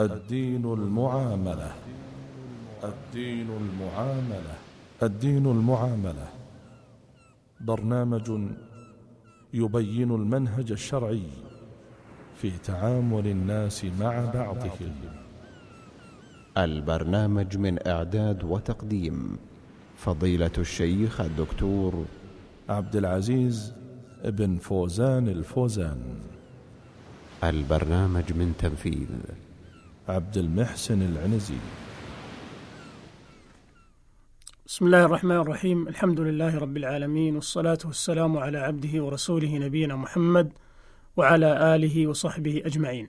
الدين المعاملة. الدين المعاملة. الدين المعاملة. برنامج يبين المنهج الشرعي في تعامل الناس مع بعضهم. البرنامج من إعداد وتقديم فضيلة الشيخ الدكتور عبد العزيز بن فوزان الفوزان. البرنامج من تنفيذ عبد المحسن العنزي. بسم الله الرحمن الرحيم. الحمد لله رب العالمين والصلاة والسلام على عبده ورسوله نبينا محمد وعلى آله وصحبه أجمعين.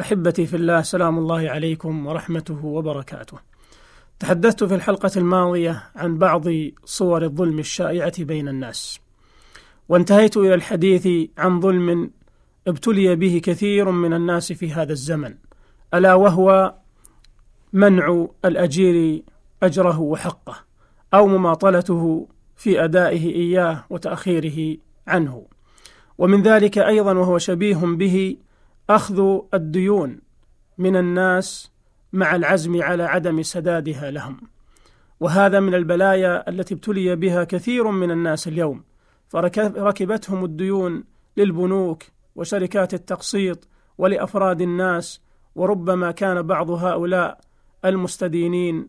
أحبتي في الله سلام الله عليكم ورحمته وبركاته. تحدثت في الحلقة الماضية عن بعض صور الظلم الشائعة بين الناس وانتهيت إلى الحديث عن ظلم ابتلي به كثير من الناس في هذا الزمن. ألا وهو منع الأجير أجره وحقه أو مماطلته في أدائه إياه وتأخيره عنه. ومن ذلك أيضا وهو شبيه به أخذ الديون من الناس مع العزم على عدم سدادها لهم. وهذا من البلايا التي ابتلي بها كثير من الناس اليوم. فركبتهم الديون للبنوك وشركات التقسيط ولأفراد الناس وربما كان بعض هؤلاء المستدينين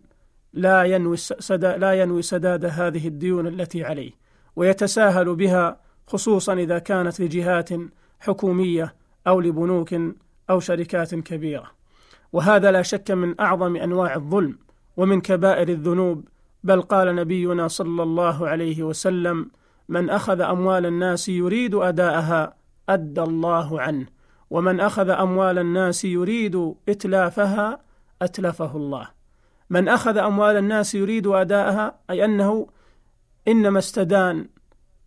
لا ينوي لا ينوي سداد هذه الديون التي عليه ويتساهل بها خصوصا إذا كانت لجهات حكومية أو لبنوك أو شركات كبيرة. وهذا لا شك من أعظم أنواع الظلم ومن كبائر الذنوب بل قال نبينا صلى الله عليه وسلم من أخذ أموال الناس يريد أداءها أدى الله عنه. ومن أخذ أموال الناس يريد إتلافها أتلفه الله. من أخذ أموال الناس يريد أداءها أي أنه إنما استدان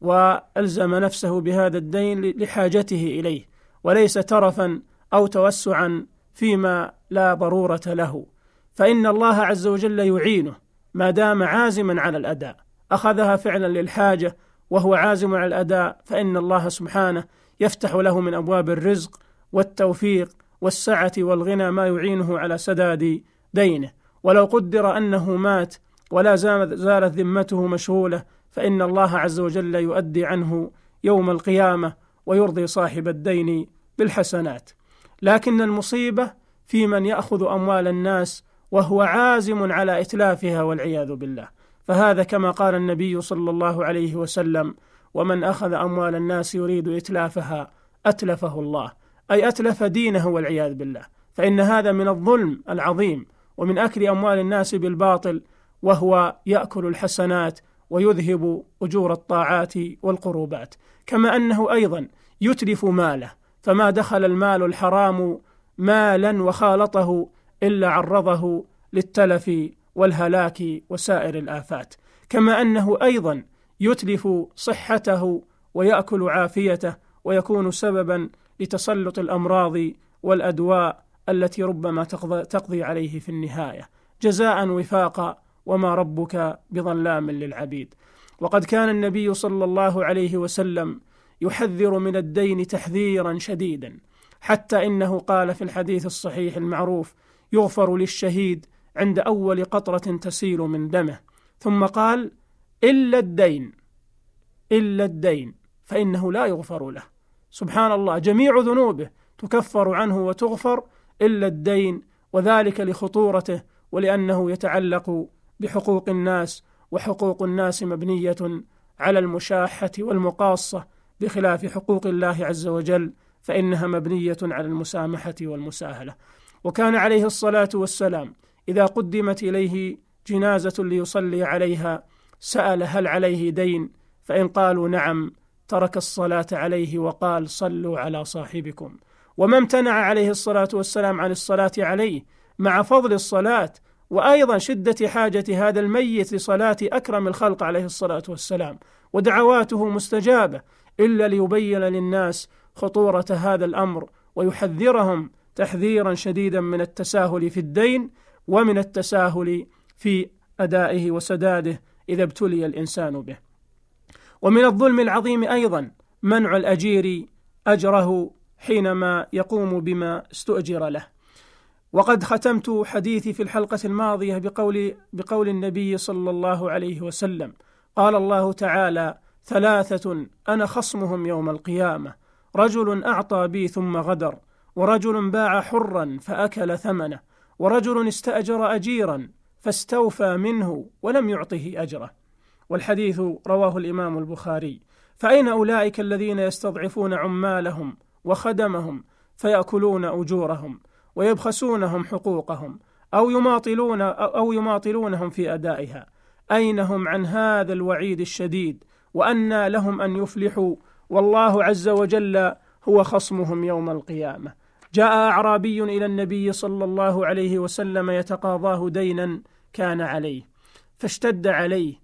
وألزم نفسه بهذا الدين لحاجته إليه وليس ترفا أو توسعا فيما لا ضرورة له. فإن الله عز وجل يعينه ما دام عازما على الأداء. أخذها فعلا للحاجة وهو عازم على الأداء فإن الله سبحانه يفتح له من أبواب الرزق والتوفيق والسعة والغنى ما يعينه على سداد دينه. ولو قدر أنه مات ولا زالت ذمته مشغولة فإن الله عز وجل يؤدي عنه يوم القيامة ويرضي صاحب الدين بالحسنات. لكن المصيبة في من يأخذ أموال الناس وهو عازم على إتلافها والعياذ بالله. فهذا كما قال النبي صلى الله عليه وسلم ومن أخذ أموال الناس يريد إتلافها أتلفه الله. أي أتلف دينه والعياذ بالله. فإن هذا من الظلم العظيم ومن أكل أموال الناس بالباطل وهو يأكل الحسنات ويذهب أجور الطاعات والقربات. كما أنه أيضا يتلف ماله فما دخل المال الحرام مالا وخالطه إلا عرضه للتلف والهلاك وسائر الآفات. كما أنه أيضا يتلف صحته ويأكل عافيته ويكون سببا لتسلط الأمراض والأدواء التي ربما تقضي عليه في النهاية. جزاء وفاقا وما ربك بظلام للعبيد. وقد كان النبي صلى الله عليه وسلم يحذر من الدين تحذيرا شديدا حتى إنه قال في الحديث الصحيح المعروف يغفر للشهيد عند أول قطرة تسيل من دمه. ثم قال إلا الدين إلا الدين فإنه لا يغفر له. سبحان الله جميع ذنوبه تكفر عنه وتغفر إلا الدين وذلك لخطورته ولأنه يتعلق بحقوق الناس وحقوق الناس مبنية على المشاحة والمقاصة بخلاف حقوق الله عز وجل فإنها مبنية على المسامحة والمساهلة. وكان عليه الصلاة والسلام إذا قدمت إليه جنازة ليصلي عليها سأل هل عليه دين؟ فإن قالوا نعم ترك الصلاة عليه وقال صلوا على صاحبكم وما امتنع عليه الصلاة والسلام عن الصلاة عليه مع فضل الصلاة وأيضا شدة حاجة هذا الميت لصلاة أكرم الخلق عليه الصلاة والسلام ودعواته مستجابة إلا ليبين للناس خطورة هذا الأمر ويحذرهم تحذيرا شديدا من التساهل في الدين ومن التساهل في أدائه وسداده إذا ابتلي الإنسان به. ومن الظلم العظيم أيضا منع الأجير أجره حينما يقوم بما استؤجر له. وقد ختمت حديثي في الحلقة الماضية بقول بقول النبي صلى الله عليه وسلم قال الله تعالى ثلاثة أنا خصمهم يوم القيامة رجل أعطى بي ثم غدر ورجل باع حرا فأكل ثمنه ورجل استأجر أجيرا فاستوفى منه ولم يعطه أجره والحديث رواه الإمام البخاري. فأين أولئك الذين يستضعفون عمالهم وخدمهم فيأكلون أجورهم ويبخسونهم حقوقهم أو يماطلون أو يماطلونهم في أدائها؟ أين هم عن هذا الوعيد الشديد؟ وأنى لهم أن يفلحوا؟ والله عز وجل هو خصمهم يوم القيامة. جاء أعرابي إلى النبي صلى الله عليه وسلم يتقاضاه دينا كان عليه فاشتد عليه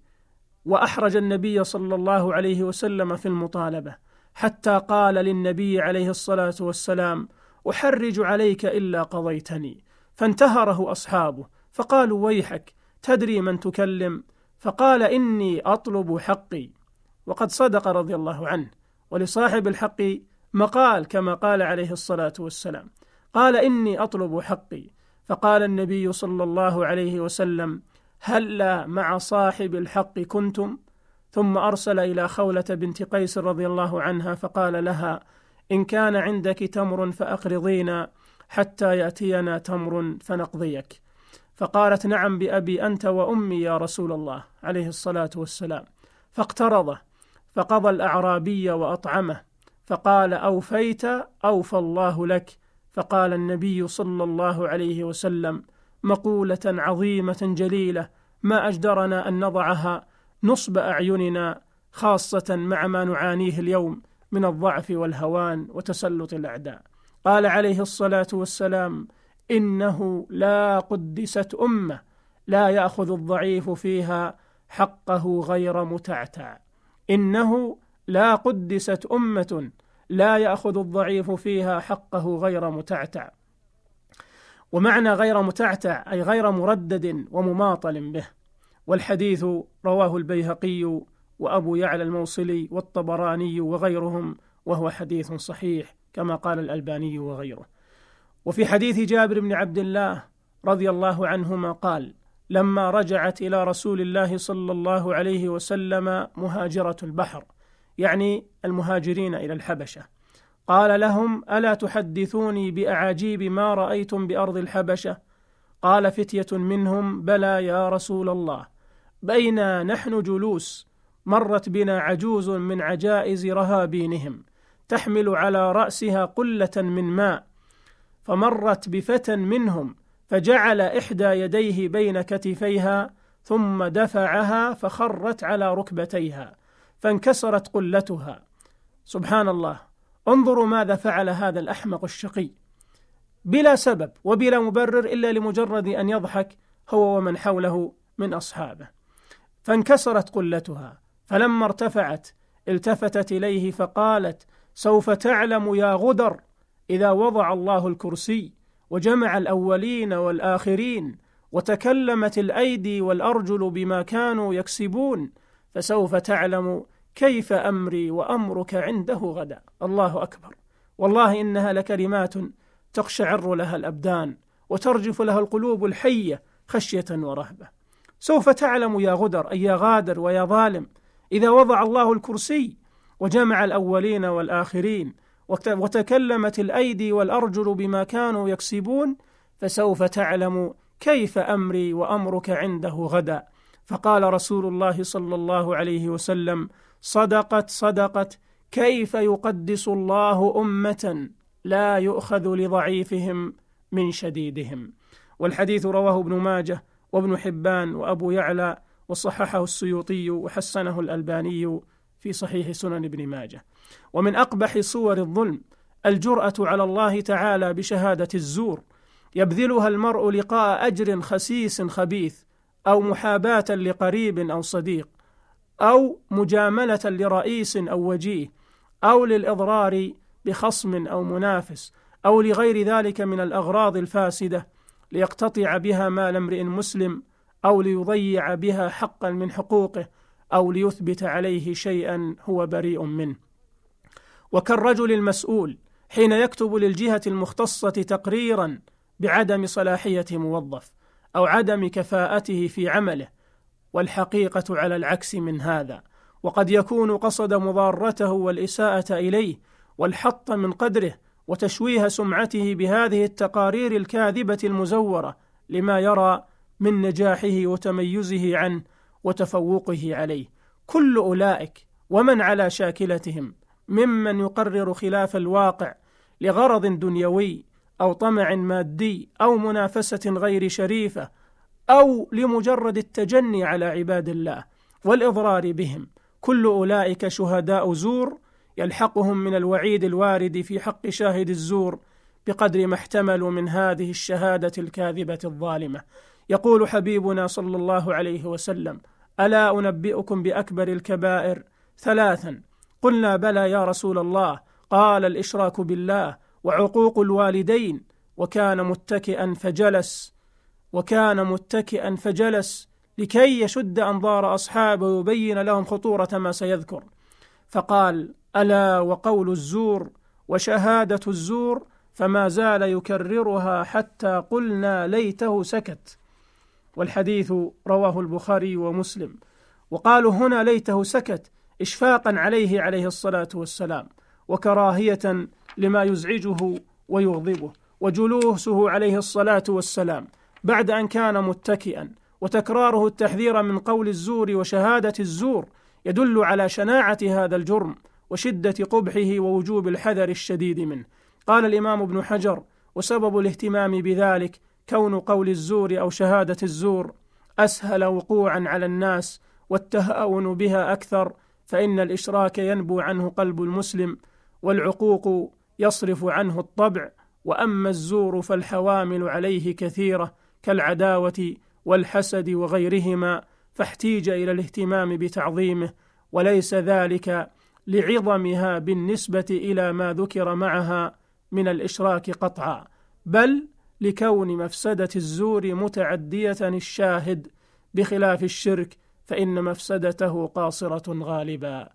وأحرج النبي صلى الله عليه وسلم في المطالبة حتى قال للنبي عليه الصلاة والسلام أحرج عليك إلا قضيتني. فانتهره أصحابه فقالوا ويحك تدري من تكلم؟ فقال إني أطلب حقي. وقد صدق رضي الله عنه ولصاحب الحق مقال كما قال عليه الصلاة والسلام قال إني أطلب حقي. فقال النبي صلى الله عليه وسلم هلا مع صاحب الحق كنتم. ثم أرسل إلى خولة بنت قيس رضي الله عنها فقال لها إن كان عندك تمر فأقرضينا حتى يأتينا تمر فنقضيك. فقالت نعم بأبي أنت وأمي يا رسول الله عليه الصلاة والسلام. فاقترضه فقضى الأعرابي وأطعمه فقال أوفيت أوفى الله لك. فقال النبي صلى الله عليه وسلم مقولة عظيمة جليلة. ما أجدرنا أن نضعها نصب أعيننا خاصة مع ما نعانيه اليوم من الضعف والهوان وتسلط الأعداء. قال عليه الصلاة والسلام إنه لا قدست أمة لا يأخذ الضعيف فيها حقه غير متعتع. إنه لا قدست أمة لا يأخذ الضعيف فيها حقه غير متعتع. ومعنى غير متعتع أي غير مردد ومماطل به. والحديث رواه البيهقي وأبو يعلى الموصلي والطبراني وغيرهم وهو حديث صحيح كما قال الألباني وغيره. وفي حديث جابر بن عبد الله رضي الله عنهما قال لما رجعت إلى رسول الله صلى الله عليه وسلم مهاجرة البحر. يعني المهاجرين إلى الحبشة. قال لهم ألا تحدثوني بأعاجيب ما رأيتم بأرض الحبشة؟ قال فتية منهم بلى يا رسول الله. بينا نحن جلوس مرت بنا عجوز من عجائز رهابينهم تحمل على رأسها قلة من ماء. فمرت بفتى منهم فجعل إحدى يديه بين كتفيها ثم دفعها فخرت على ركبتيها فانكسرت قلتها. سبحان الله. انظروا ماذا فعل هذا الأحمق الشقي. بلا سبب وبلا مبرر إلا لمجرد أن يضحك هو ومن حوله من أصحابه. فانكسرت قلتها فلما ارتفعت التفتت إليه فقالت سوف تعلم يا غدر إذا وضع الله الكرسي وجمع الأولين والآخرين وتكلمت الأيدي والأرجل بما كانوا يكسبون فسوف تعلم كيف أمري وأمرك عنده غدا؟ الله أكبر. والله إنها لكلمات تقشعر لها الأبدان وترجف لها القلوب الحية خشية ورهبة. سوف تعلم يا غدر أي يا غادر ويا ظالم إذا وضع الله الكرسي وجمع الأولين والآخرين وتكلمت الأيدي والأرجل بما كانوا يكسبون فسوف تعلم كيف أمري وأمرك عنده غدا. فقال رسول الله صلى الله عليه وسلم صدقت صدقت كيف يقدس الله أمة لا يؤخذ لضعيفهم من شديدهم؟ والحديث رواه ابن ماجه وابن حبان وأبو يعلى وصححه السيوطي وحسنه الألباني في صحيح سنن ابن ماجه. ومن أقبح صور الظلم الجرأة على الله تعالى بشهادة الزور يبذلها المرء لقاء أجر خسيس خبيث أو محاباة لقريب أو صديق أو مجاملة لرئيس أو وجيه أو للإضرار بخصم أو منافس أو لغير ذلك من الأغراض الفاسدة ليقتطع بها مال امرئ مسلم أو ليضيع بها حقا من حقوقه أو ليثبت عليه شيئا هو بريء منه. وكالرجل المسؤول حين يكتب للجهة المختصة تقريرا بعدم صلاحية موظف. أو عدم كفاءته في عمله والحقيقة على العكس من هذا. وقد يكون قصد مضارته والإساءة إليه والحط من قدره وتشويه سمعته بهذه التقارير الكاذبة المزورة لما يرى من نجاحه وتميزه عنه وتفوقه عليه. كل أولئك ومن على شاكلتهم ممن يقرر خلاف الواقع لغرض دنيوي أو طمع مادي أو منافسة غير شريفة أو لمجرد التجني على عباد الله والإضرار بهم. كل أولئك شهداء زور يلحقهم من الوعيد الوارد في حق شاهد الزور بقدر ما احتملوا من هذه الشهادة الكاذبة الظالمة. يقول حبيبنا صلى الله عليه وسلم ألا أنبئكم بأكبر الكبائر؟ ثلاثا قلنا بلى يا رسول الله. قال الإشراك بالله. وعقوق الوالدين وكان متكئا فجلس وكان متكئا فجلس لكي يشد أنظار أصحابه ويبين لهم خطورة ما سيذكر. فقال ألا وقول الزور وشهادة الزور فما زال يكررها حتى قلنا ليته سكت والحديث رواه البخاري ومسلم. وقالوا هنا ليته سكت اشفاقا عليه عليه الصلاة والسلام. وكراهية لما يزعجه ويغضبه وجلوسه عليه الصلاة والسلام بعد أن كان متكئا وتكراره التحذير من قول الزور وشهادة الزور يدل على شناعة هذا الجرم وشدة قبحه ووجوب الحذر الشديد منه. قال الإمام ابن حجر وسبب الاهتمام بذلك كون قول الزور أو شهادة الزور أسهل وقوعا على الناس والتهاون بها أكثر فإن الإشراك ينبو عنه قلب المسلم والعقوق يصرف عنه الطبع وأما الزور فالحوامل عليه كثيرة كالعداوة والحسد وغيرهما فاحتيج إلى الاهتمام بتعظيمه وليس ذلك لعظمها بالنسبة إلى ما ذكر معها من الإشراك قطعا بل لكون مفسدة الزور متعدية الشاهد بخلاف الشرك فإن مفسدته قاصرة غالبا.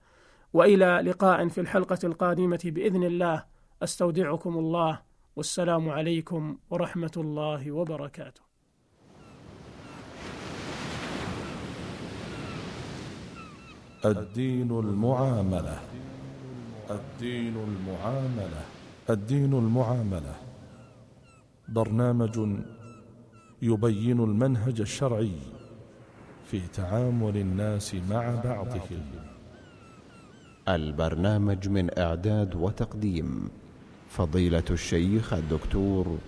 وإلى لقاء في الحلقة القادمة بإذن الله. أستودعكم الله. والسلام عليكم ورحمة الله وبركاته. الدين المعاملة. الدين المعاملة. الدين المعاملة. برنامج يبين المنهج الشرعي في تعامل الناس مع بعضهم. البرنامج من إعداد وتقديم فضيلة الشيخ الدكتور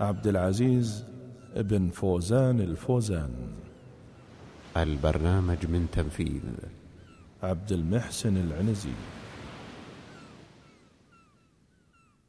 عبد العزيز بن فوزان الفوزان. البرنامج من تنفيذ عبد المحسن العنزي.